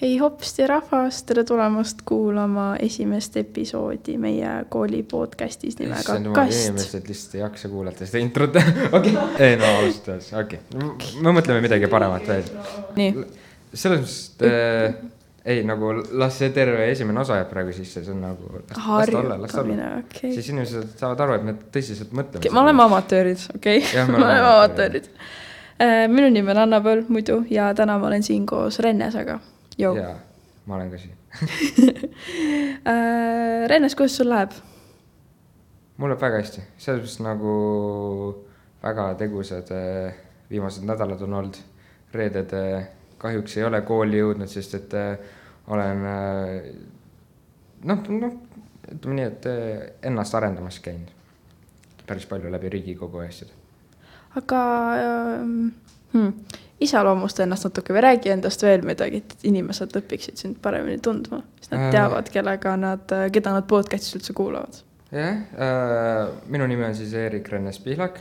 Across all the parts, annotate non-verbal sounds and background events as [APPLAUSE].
hei hopsti rahvas, tere tulemast kuulama esimest episoodi meie kooli podcast'is nimega Kast. inimesed lihtsalt ei jaksa kuulata seda introt, [LAUGHS] okei, ei no ausalt öeldes, okei okay., me mõtleme midagi paremat veel. nii, selles mõttes, et äh, ei nagu las see terve esimene osa jääb praegu sisse, see on nagu, harjutamine, okei. siis inimesed saavad aru, et me tõsiselt mõtleme. me oleme amatöörid, okei okay., me [LAUGHS] me oleme amatöörid. amatöörid. minu nimi on Anna Põld muidu ja täna ma olen siin koos Rennesega. Jaa, ma olen ka siin. [LAUGHS] Rennes, kuidas sul läheb? mul läheb väga hästi, selles mõttes nagu väga tegusad äh, viimased nädalad on olnud. reeded äh, kahjuks ei ole kooli jõudnud, sest et äh, olen äh, noh, noh, ütleme nii, et äh, ennast arendamas käinud päris palju läbi Riigikogu asjade. aga ähm, hmm, iseloomusta ennast natuke või räägi endast veel midagi, et inimesed õpiksid sind paremini tundma, siis nad Äh. teavad, kellega nad, keda nad podcast'is üldse kuulavad. jah äh,, minu nimi on siis Eerik Rennes Pihlak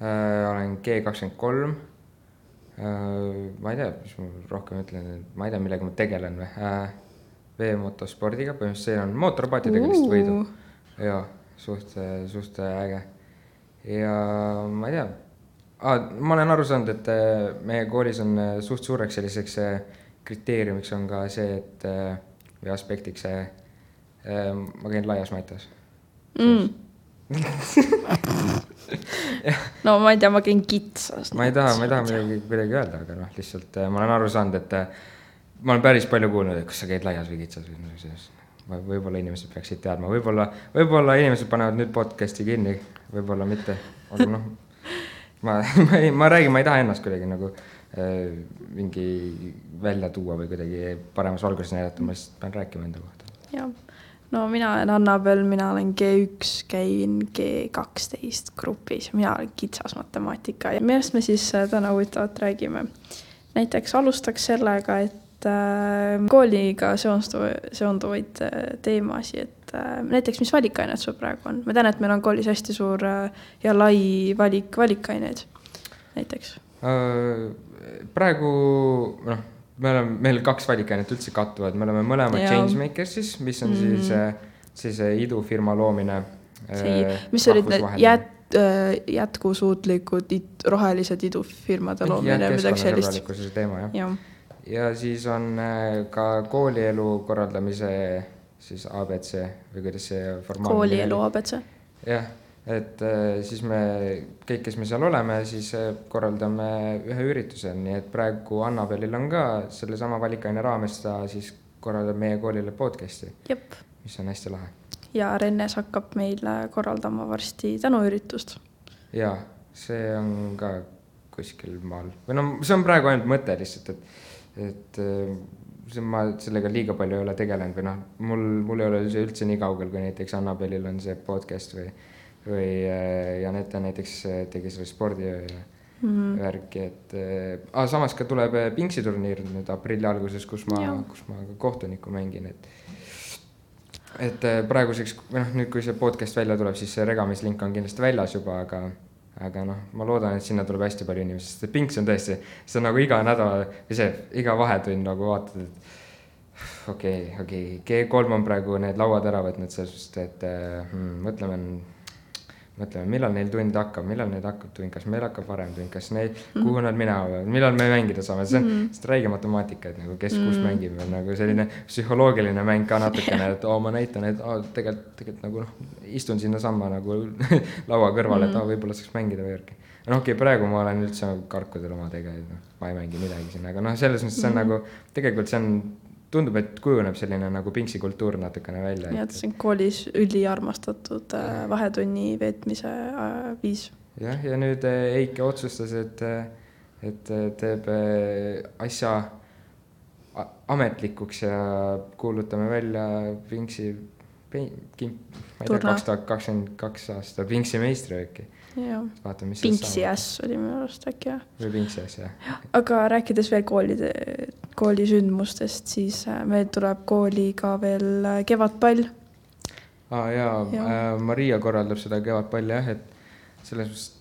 äh,. olen G kakskümmend kolm äh,. ma ei tea, mis ma rohkem ütlen, ma ei tea, millega ma tegelen või äh,. veemotospordiga, põhimõtteliselt see on mootorpaatidega lihtsalt võidu. jaa, suht, suht äge. ja ma ei tea ah,, ma olen aru saanud, et äh, meie koolis on äh, suht suureks selliseks äh, kriteeriumiks on ka see, et või aspektiks see ma käin laias matas mm. [LAUGHS] no ma ei tea, ma käin kitsas. ma ei taha, ma ei taha midagi kuidagi öelda, aga noh, lihtsalt ma olen aru saanud, et ma olen päris palju kuulnud, et kas sa käid laias või kitsas või midagi sellist. võib-olla inimesed peaksid teadma, võib-olla, võib-olla inimesed panevad nüüd podcast'i kinni, võib-olla mitte, aga noh, ma, [LAUGHS] ma ei, ma räägin, ma ei taha ennast kuidagi nagu äh, mingi välja tuua või kuidagi paremas valguses näidata, ma lihtsalt pean rääkima enda kohta. jah, no mina olen Annabel, mina olen G1, käin G12 grupis, mina olen kitsas matemaatika ja millest me siis äh, täna huvitavat räägime. näiteks alustaks sellega, et äh, kooliga seonduv-, seonduvaid äh, teemasid, et näiteks mis valikained sul praegu on, ma tean, et meil on koolis hästi suur äh, ja lai valik, valikaineid näiteks. Äh, praegu noh, me oleme, meil kaks valikainet üldse kattuvad, me oleme mõlemad. Changemakersis, mis on mm -hmm. siis äh, siis äh, idufirma loomine. mis olid need jät-, jätkusuutlikud it, rohelised idufirmade loomine, midagi sellist. teema jah. jah, ja siis on äh, ka koolielu korraldamise siis abc või kuidas see formaalne. koolielu abc. jah, et äh, siis me kõik, kes me seal oleme, siis äh, korraldame ühe ürituse, nii et praegu Annabelil on ka sellesama valikaine raames ta siis korraldab meie koolile podcast'i, mis on hästi lahe. ja Rennes hakkab meile korraldama varsti tänuüritust. jaa, see on ka kuskil maal või no see on praegu ainult mõte lihtsalt, et, et äh, ma sellega liiga palju ei ole tegelenud või noh, mul, mul ei ole see üldse nii kaugel, kui näiteks Annabelil on see podcast või, või äh, Janette näiteks äh, tegi selle spordiöö ja Mhm. värki, et äh, samas ka tuleb äh, Pingsi turniir nüüd aprilli alguses, kus ma kus ma ka kohtunikku mängin, et et praeguseks või noh, nüüd kui see podcast välja tuleb, siis see regamislink on kindlasti väljas juba, aga aga noh, ma loodan, et sinna tuleb hästi palju inimesi, sest et Pinks on tõesti, see on nagu iga nädal või see iga vahetund nagu vaatad, et okei okay,, okei okay., G3 on praegu need lauad ära võtnud, selles suhtes, et äh, hmm, mõtleme, mõtleme, millal neil tund hakkab, millal neil hakkab tund, kas meil hakkab varem tund, kas neil, kuhu nad minema peavad, millal me mängida saame, see on mm -hmm. räige matemaatika, et nagu kes mm -hmm. kus mängib ja nagu selline psühholoogiline mäng ka natukene, [LAUGHS] et oo, ma näitan, et aa, tegelikult, tegelikult nagu noh, istun sinnasamma nagu [LAUGHS] laua kõrvale mm, -hmm. et aa, võib-olla saaks mängida või värki. noh, okei okay,, praegu ma olen üldse karkudel omadega, et noh, ma ei mängi midagi siin, aga noh, selles mõttes see on mm -hmm. nagu, tegelikult see on, tundub, et kujuneb selline nagu pingsi kultuur natukene välja. nii et see on koolis üliarmastatud äh, vahetunni veetmise äh, viis. jah, ja nüüd äh, Eike otsustas, et, et äh, teeb äh, asja ametlikuks ja kuulutame välja Pingsi kim-, ma ei tea, kaks tuhat kakskümmend kaks aasta Pingsi meistriväiki. jah, vaatame, mis Pinksi äss oli minu arust äkki jah. või Pingsi äss, jah. aga rääkides veel koolide, koolisündmustest, siis äh, meil tuleb kooli ka veel äh, kevadpall. aa jaa Jaa. ja., Maria korraldab seda kevadpalli jah, et selles mõttes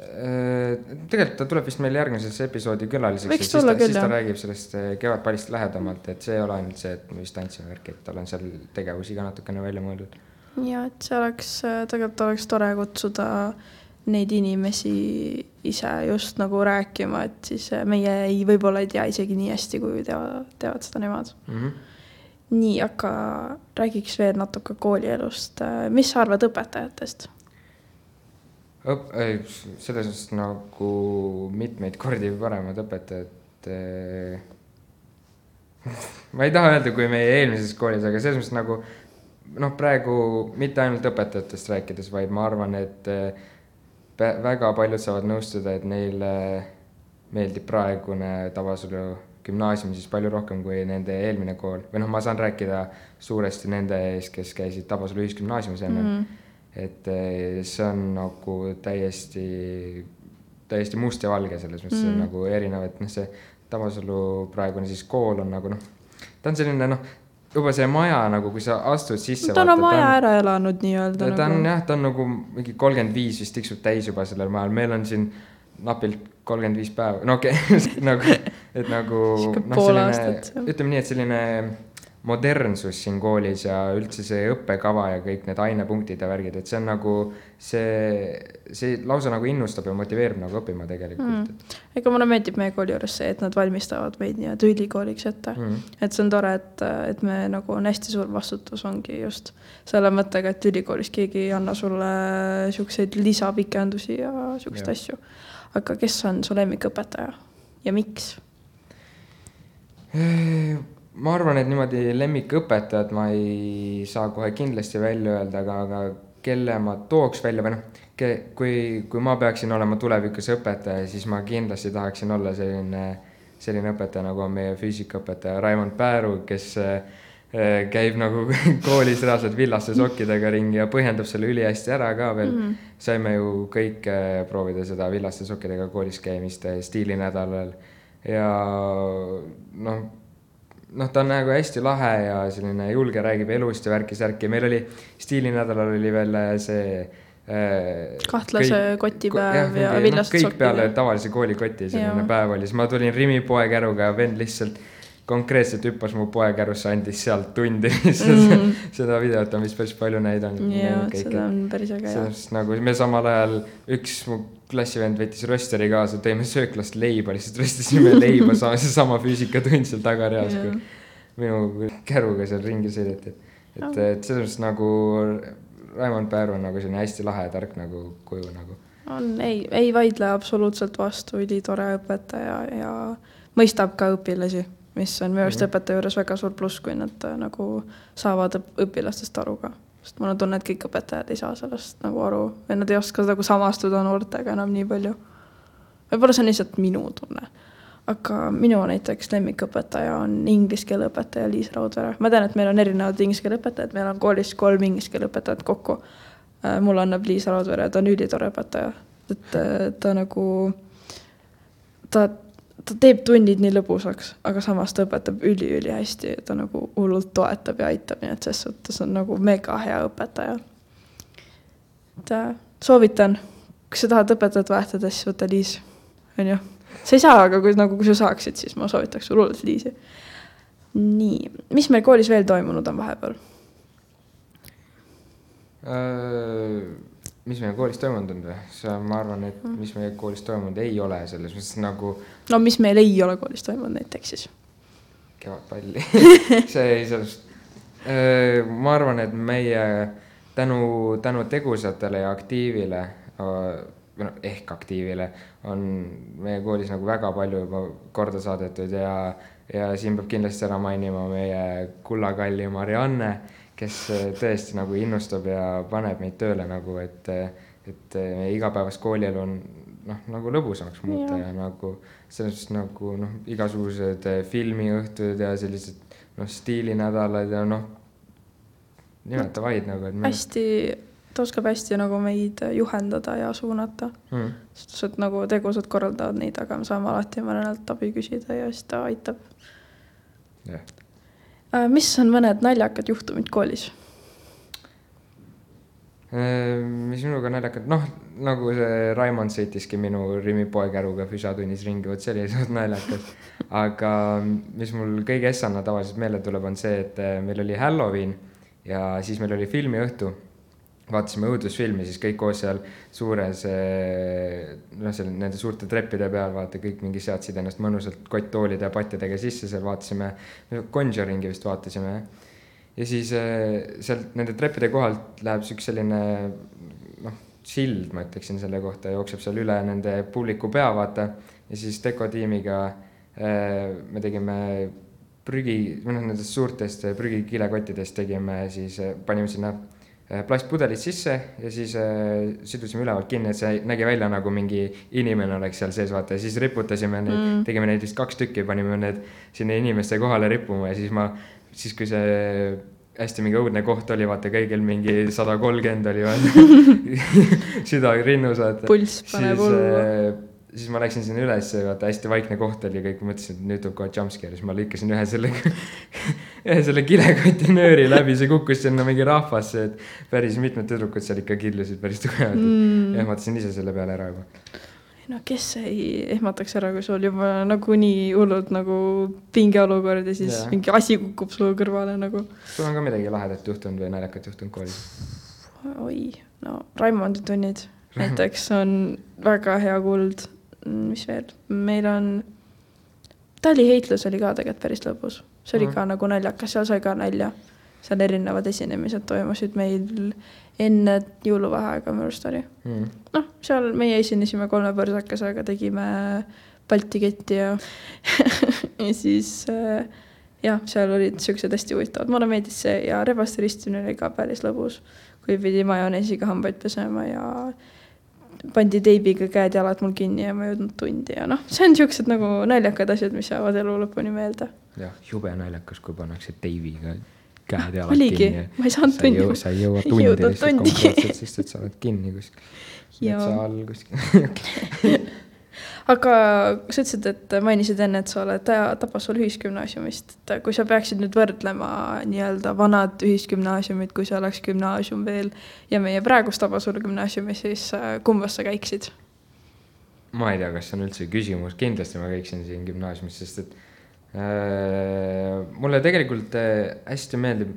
tegelikult ta tuleb vist meil järgmises episoodi külaliseks. Võiks tulla küll, siis ta jah. räägib sellest eh, kevadpallist lähedamalt, et see ei ole ainult see, et me just tantsime värki, et tal on seal tegevusi ka natukene välja mõeldud. ja et see oleks, tegelikult oleks tore kutsuda neid inimesi ise just nagu rääkima, et siis meie ei, võib-olla ei tea isegi nii hästi, kui teavad, teavad seda nemad Mm -hmm. nii, aga räägiks veel natuke koolielust. mis sa arvad õpetajatest? Õp-, ei, selles suhtes nagu mitmeid kordi paremad õpetajad eh, [LAUGHS] ma ei taha öelda, kui meie eelmises koolis, aga selles mõttes nagu noh, praegu mitte ainult õpetajatest rääkides, vaid ma arvan, et eh, väga paljud saavad nõustuda, et neile meeldib praegune Tabasalu gümnaasium siis palju rohkem kui nende eelmine kool või noh, ma saan rääkida suuresti nende ees, kes käisid Tabasalu ühisgümnaasiumis enne mm. -hmm et eh, see on nagu täiesti, täiesti must ja valge selles mõttes mm. Nagu erinev, et noh, see Tabasalu praegune siis kool on nagu noh, ta on selline noh, juba see maja nagu, kui sa astud sisse. ta on oma aja ära elanud nii-öelda. ta on nagu... jah, ta on nagu mingi kolmkümmend viis vist tiksub täis juba sellel majal, meil on siin napilt kolmkümmend viis päeva, no okei okay, [LAUGHS] nagu, et nagu. Aastat. ütleme nii, et selline modernsus siin koolis ja üldse see õppekava ja kõik need ainepunktid ja värgid, et see on nagu see, see lausa nagu innustab ja motiveerib nagu õppima tegelikult mm. ega mulle meeldib meie kooli juures see, et nad valmistavad meid nii-öelda ülikooliks ette mm.. et see on tore, et, et me nagu on hästi suur vastutus ongi just selle mõttega, et ülikoolis keegi ei anna sulle siukseid lisapikendusi ja siukseid asju. aga kes on su lemmikõpetaja ja miks? Ma arvan, et niimoodi lemmikõpetajat ma ei saa kohe kindlasti välja öelda, aga, aga kelle ma tooks välja või noh, kui, kui ma peaksin olema tulevikus õpetaja, siis ma kindlasti tahaksin olla selline, selline õpetaja, nagu on meie füüsikaõpetaja Raimond Pääru, kes äh, käib nagu [LAUGHS] koolis reaalselt villaste sokkidega ringi ja põhjendab selle ülihästi ära ka veel mm. -hmm. saime ju kõik äh, proovida seda villaste sokkidega koolis käimist äh, stiilinädalal ja noh noh, ta on nagu hästi lahe ja selline julge, räägib elust ja värki-särki. meil oli stiilinädalal oli veel see äh, kahtlase kõik- kotipäev ko- ja mingi, villased kõik peale ja- tavalise koolikoti selline Jaa. päev oli, siis ma tulin Rimi poekäruga ja vend lihtsalt konkreetselt hüppas mu poekärusse, andis sealt tundi [LAUGHS] Mm. seda videot on vist päris palju näidanud. jaa, seda on päris äge sellest nagu me samal ajal, üks mu klassivend võttis rösteri kaasa, tõime sööklast leiba, lihtsalt röstisime leiba, [LAUGHS] seesama füüsikatund seal tagareas, kui minu käruga seal ringi sõideti. et, et selles mõttes nagu Raimond Pääru on nagu selline hästi lahe ja tark nagu kuju nagu. on, ei, ei vaidle absoluutselt vastu, ülitore õpetaja ja mõistab ka õpilasi, mis on minu arust Mhm. õpetaja juures väga suur pluss, kui nad äh, nagu saavad õp- õpilastest aru ka. Sest mul on tunne, et kõik õpetajad ei saa sellest nagu aru või nad ei oska nagu samastuda noortega enam nii palju. võib-olla see on lihtsalt minu tunne. aga minu näiteks lemmikõpetaja on inglise keele õpetaja Liis Raudvere. ma tean, et meil on erinevad inglise keele õpetajad, meil on koolis kolm inglise keele õpetajat kokku Äh, mulle annab Liis Raudvere, ta on ülitore õpetaja, et äh, ta nagu, ta, ta teeb tunnid nii lõbusaks, aga samas ta õpetab üli-ülihästi, ta nagu hullult toetab ja aitab, nii et ses suhtes on nagu mega hea õpetaja. et soovitan, kui sa tahad õpetajat vahetada, siis võta Liis, on ju. sa ei saa, aga kui nagu, kui sa saaksid, siis ma soovitaks sul hullult Liisi. nii, mis meil koolis veel toimunud on vahepeal? Äh, mis meie koolis toimunud on või? ma arvan, et mis meie koolis toimunud ei ole, selles mõttes nagu no mis meil ei ole koolis toimunud näiteks siis? kevadpalli [LAUGHS] see ei, sellest, ma arvan, et meie tänu, tänu tegusatele ja aktiivile või noh, ehk aktiivile on meie koolis nagu väga palju juba korda saadetud ja, ja siin peab kindlasti ära mainima meie kullakalli Marianne, kes tõesti nagu innustab ja paneb meid tööle nagu, et, et meie igapäevast koolielu on noh, nagu lõbusamaks muuta Jah. ja nagu selles suhtes nagu noh, igasugused filmiõhtud ja sellised noh, stiilinädalad ja noh, nimeta vaid nagu, et me hästi, ta oskab hästi nagu meid juhendada ja suunata. mm, sest et nagu tegusad korraldavad neid, aga me saame alati mõnelt abi küsida ja siis ta aitab. jah. Mis on mõned naljakad juhtumid koolis? mis minuga naljakad, noh, nagu see Raimond sõitiski minu Rimi poekäruga füsatunnis ringi, vot see oli [LAUGHS] suht naljakas. aga mis mul kõige essana tavaliselt meelde tuleb, on see, et äh, meil oli Halloween ja siis meil oli filmiõhtu vaatasime õudusfilmi siis kõik koos seal suures, eh, noh, seal nende suurte treppide peal, vaata, kõik mingi seadsid ennast mõnusalt kotttoolide ja patjadega sisse, seal vaatasime, Conjuringi vist vaatasime, jah. ja siis eh, sealt nende treppide kohalt läheb siukene selline noh, sild, ma ütleksin selle kohta, jookseb seal üle nende publiku pea, vaata, ja siis dekotiimiga eh, me tegime prügi, või noh, nendest suurtest prügikilekottidest tegime siis, panime sinna plastpudelid sisse ja siis äh, sidusime ülevalt kinni, et see nägi välja nagu mingi inimene oleks seal sees, vaata, ja siis riputasime neid mm., tegime neid vist kaks tükki, panime need sinna inimeste kohale rippuma ja siis ma, siis kui see hästi mingi õudne koht oli, vaata, kõigil mingi sada kolmkümmend oli, vaata [LAUGHS] süda rinnus, vaata. pulss paneb hullu äh, siis ma läksin sinna üles, vaata hästi vaikne koht oli, kõik mõtlesid, et nüüd tuleb kohe jumpscare, siis ma lõikasin ühe selle [LAUGHS] [LAUGHS] ühe selle kilekoti nööri läbi, see kukkus sinna mingi rahvasse, et päris mitmed tüdrukud seal ikka killusid päris tugevalt mm., ehmatasin ise selle peale ära juba. no kes ei ehmataks ära, kui sul juba nagunii hullult nagu pingeolukord ja siis yeah. mingi asi kukub su kõrvale nagu. sul on ka midagi lahedat juhtunud või naljakat juhtunud koolis? oi, no Raimondi tunnid näiteks on väga hea kuld mis veel, meil on, taliheitlus oli ka tegelikult päris lõbus, see oli mm. ka nagu naljakas, seal sai ka nalja. seal erinevad esinemised toimusid meil enne jõuluvaheaega minu arust oli mm.. noh, seal meie esinesime kolme põrsakesega, tegime Balti ketti ja [LAUGHS] ja siis äh, jah, seal olid siuksed hästi huvitavad, mulle meeldis see ja rebaste ristimine oli ka päris lõbus, kui pidi majoneesiga hambaid pesema ja pandi teibiga käed-jalad mul kinni ja ma ei jõudnud tundi ja noh, see on siuksed nagu naljakad asjad, mis jäävad elu lõpuni meelde. jah, jube naljakas, kui pannakse teibiga käed-jalad Oligi, kinni. ma ei saanud tundi. sa ei [LAUGHS] jõua tundi lihtsalt konkreetselt, sest et sa oled kinni kuskil metsa all kuskil [LAUGHS] aga sa ütlesid, et mainisid enne, et sa oled Tabasalu ühisgümnaasiumist, et kui sa peaksid nüüd võrdlema nii-öelda vanad ühisgümnaasiumid, kui see oleks gümnaasium veel ja meie praegust Tabasalu gümnaasiumi, siis äh, kumbas sa käiksid? ma ei tea, kas see on üldse küsimus, kindlasti ma käiksin siin gümnaasiumis, sest et äh, mulle tegelikult äh, hästi meeldib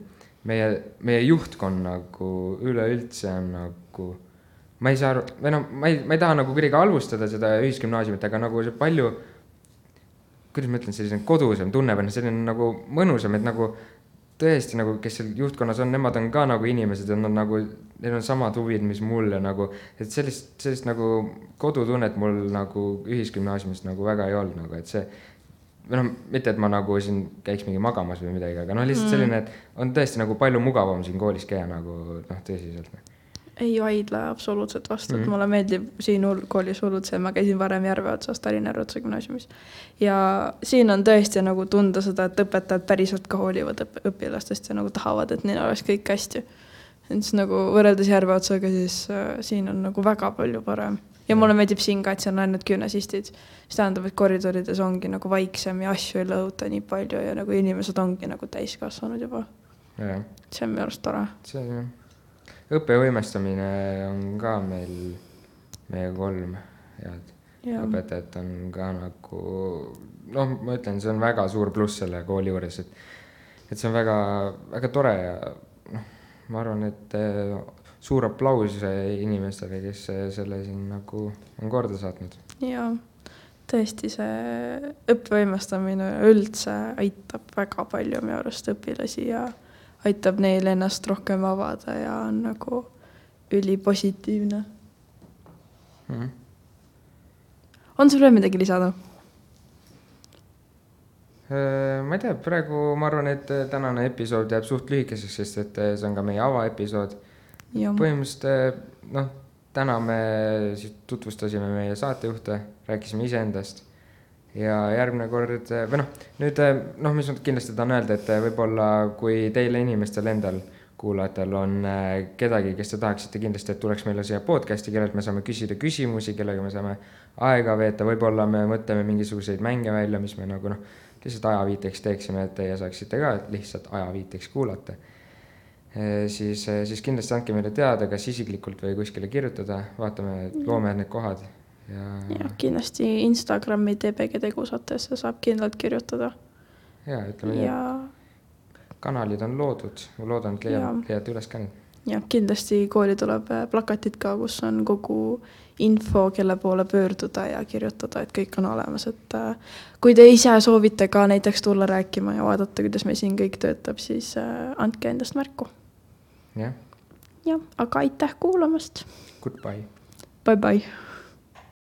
meie, meie juhtkond nagu üleüldse on nagu ma ei saa aru, või noh, ma ei, ma ei taha nagu kuidagi halvustada seda ühisgümnaasiumit, aga nagu see palju, kuidas ma ütlen, selline kodusam tunneb ennast, selline nagu mõnusam, et nagu tõesti nagu, kes seal juhtkonnas on, nemad on ka nagu inimesed ja nad nagu, neil on samad huvid, mis mul ja nagu, et sellist, sellist nagu kodutunnet mul nagu ühisgümnaasiumis nagu väga ei olnud nagu, et see või noh, mitte et ma nagu siin käiks mingi magamas või midagi, aga noh, lihtsalt mm. selline, et on tõesti nagu palju mugavam siin koolis käia nagu noh, tõsiselt ei vaidle absoluutselt vastu mm, -hmm. et mulle meeldib siin koolis hullult see, ma käisin varem Järveotsas Tallinna Järveotsa gümnaasiumis. ja siin on tõesti nagu tunda seda, et õpetajad päriselt ka hoolivad õp õpilastest ja nagu tahavad, et neil oleks kõik hästi. et siis nagu võrreldes Järveotsaga, siis äh, siin on nagu väga palju parem. ja mulle meeldib siin ka, et siin on ainult gümnasistid. mis tähendab, et koridorides ongi nagu vaiksem ja asju ei lõhuta nii palju ja nagu inimesed ongi nagu täiskasvanud juba. see on minu arust tore. see jah õppevõimestamine on ka meil, meie kolm head ja. õpetajat on ka nagu noh, ma ütlen, see on väga suur pluss selle kooli juures, et, et see on väga, väga tore ja noh, ma arvan, et eh, suur aplaus inimestele, kes selle siin nagu on korda saatnud. jaa, tõesti, see õppevõimestamine üldse aitab väga palju minu arust õpilasi ja aitab neil ennast rohkem avada ja on nagu ülipositiivne mm.. on sul veel midagi lisada? Äh, ma ei tea, praegu ma arvan, et äh, tänane episood jääb suht lühikeseks, sest et äh, see on ka meie avaepisood. põhimõtteliselt noh, täna me siis tutvustasime meie saatejuhte, rääkisime iseendast ja järgmine kord või noh, nüüd noh, mis kindlasti tahan öelda, et võib-olla kui teil inimestel endal, kuulajatel on kedagi, kes te tahaksite kindlasti, et tuleks meile siia podcast'i, kellelt me saame küsida küsimusi, kellega me saame aega veeta, võib-olla me mõtleme mingisuguseid mänge välja, mis me nagu noh, lihtsalt ajaviiteks teeksime, et teie saaksite ka lihtsalt ajaviiteks kuulata. siis, siis kindlasti andke meile teada, kas isiklikult või kuskile kirjutada, vaatame, loome need kohad ja. jah, kindlasti Instagrami TBG tegusatesse saab kindlalt kirjutada. ja ütleme nii ja... et kanalid on loodud, ma loodan, et leiab, leiate üles ka need. jah, kindlasti kooli tuleb äh, plakatid ka, kus on kogu info, kelle poole pöörduda ja kirjutada, et kõik on olemas, et äh, kui te ise soovite ka näiteks tulla rääkima ja vaadata, kuidas meil siin kõik töötab, siis äh, andke endast märku. jah. jah, aga aitäh kuulamast. Goodbye. Bye bye.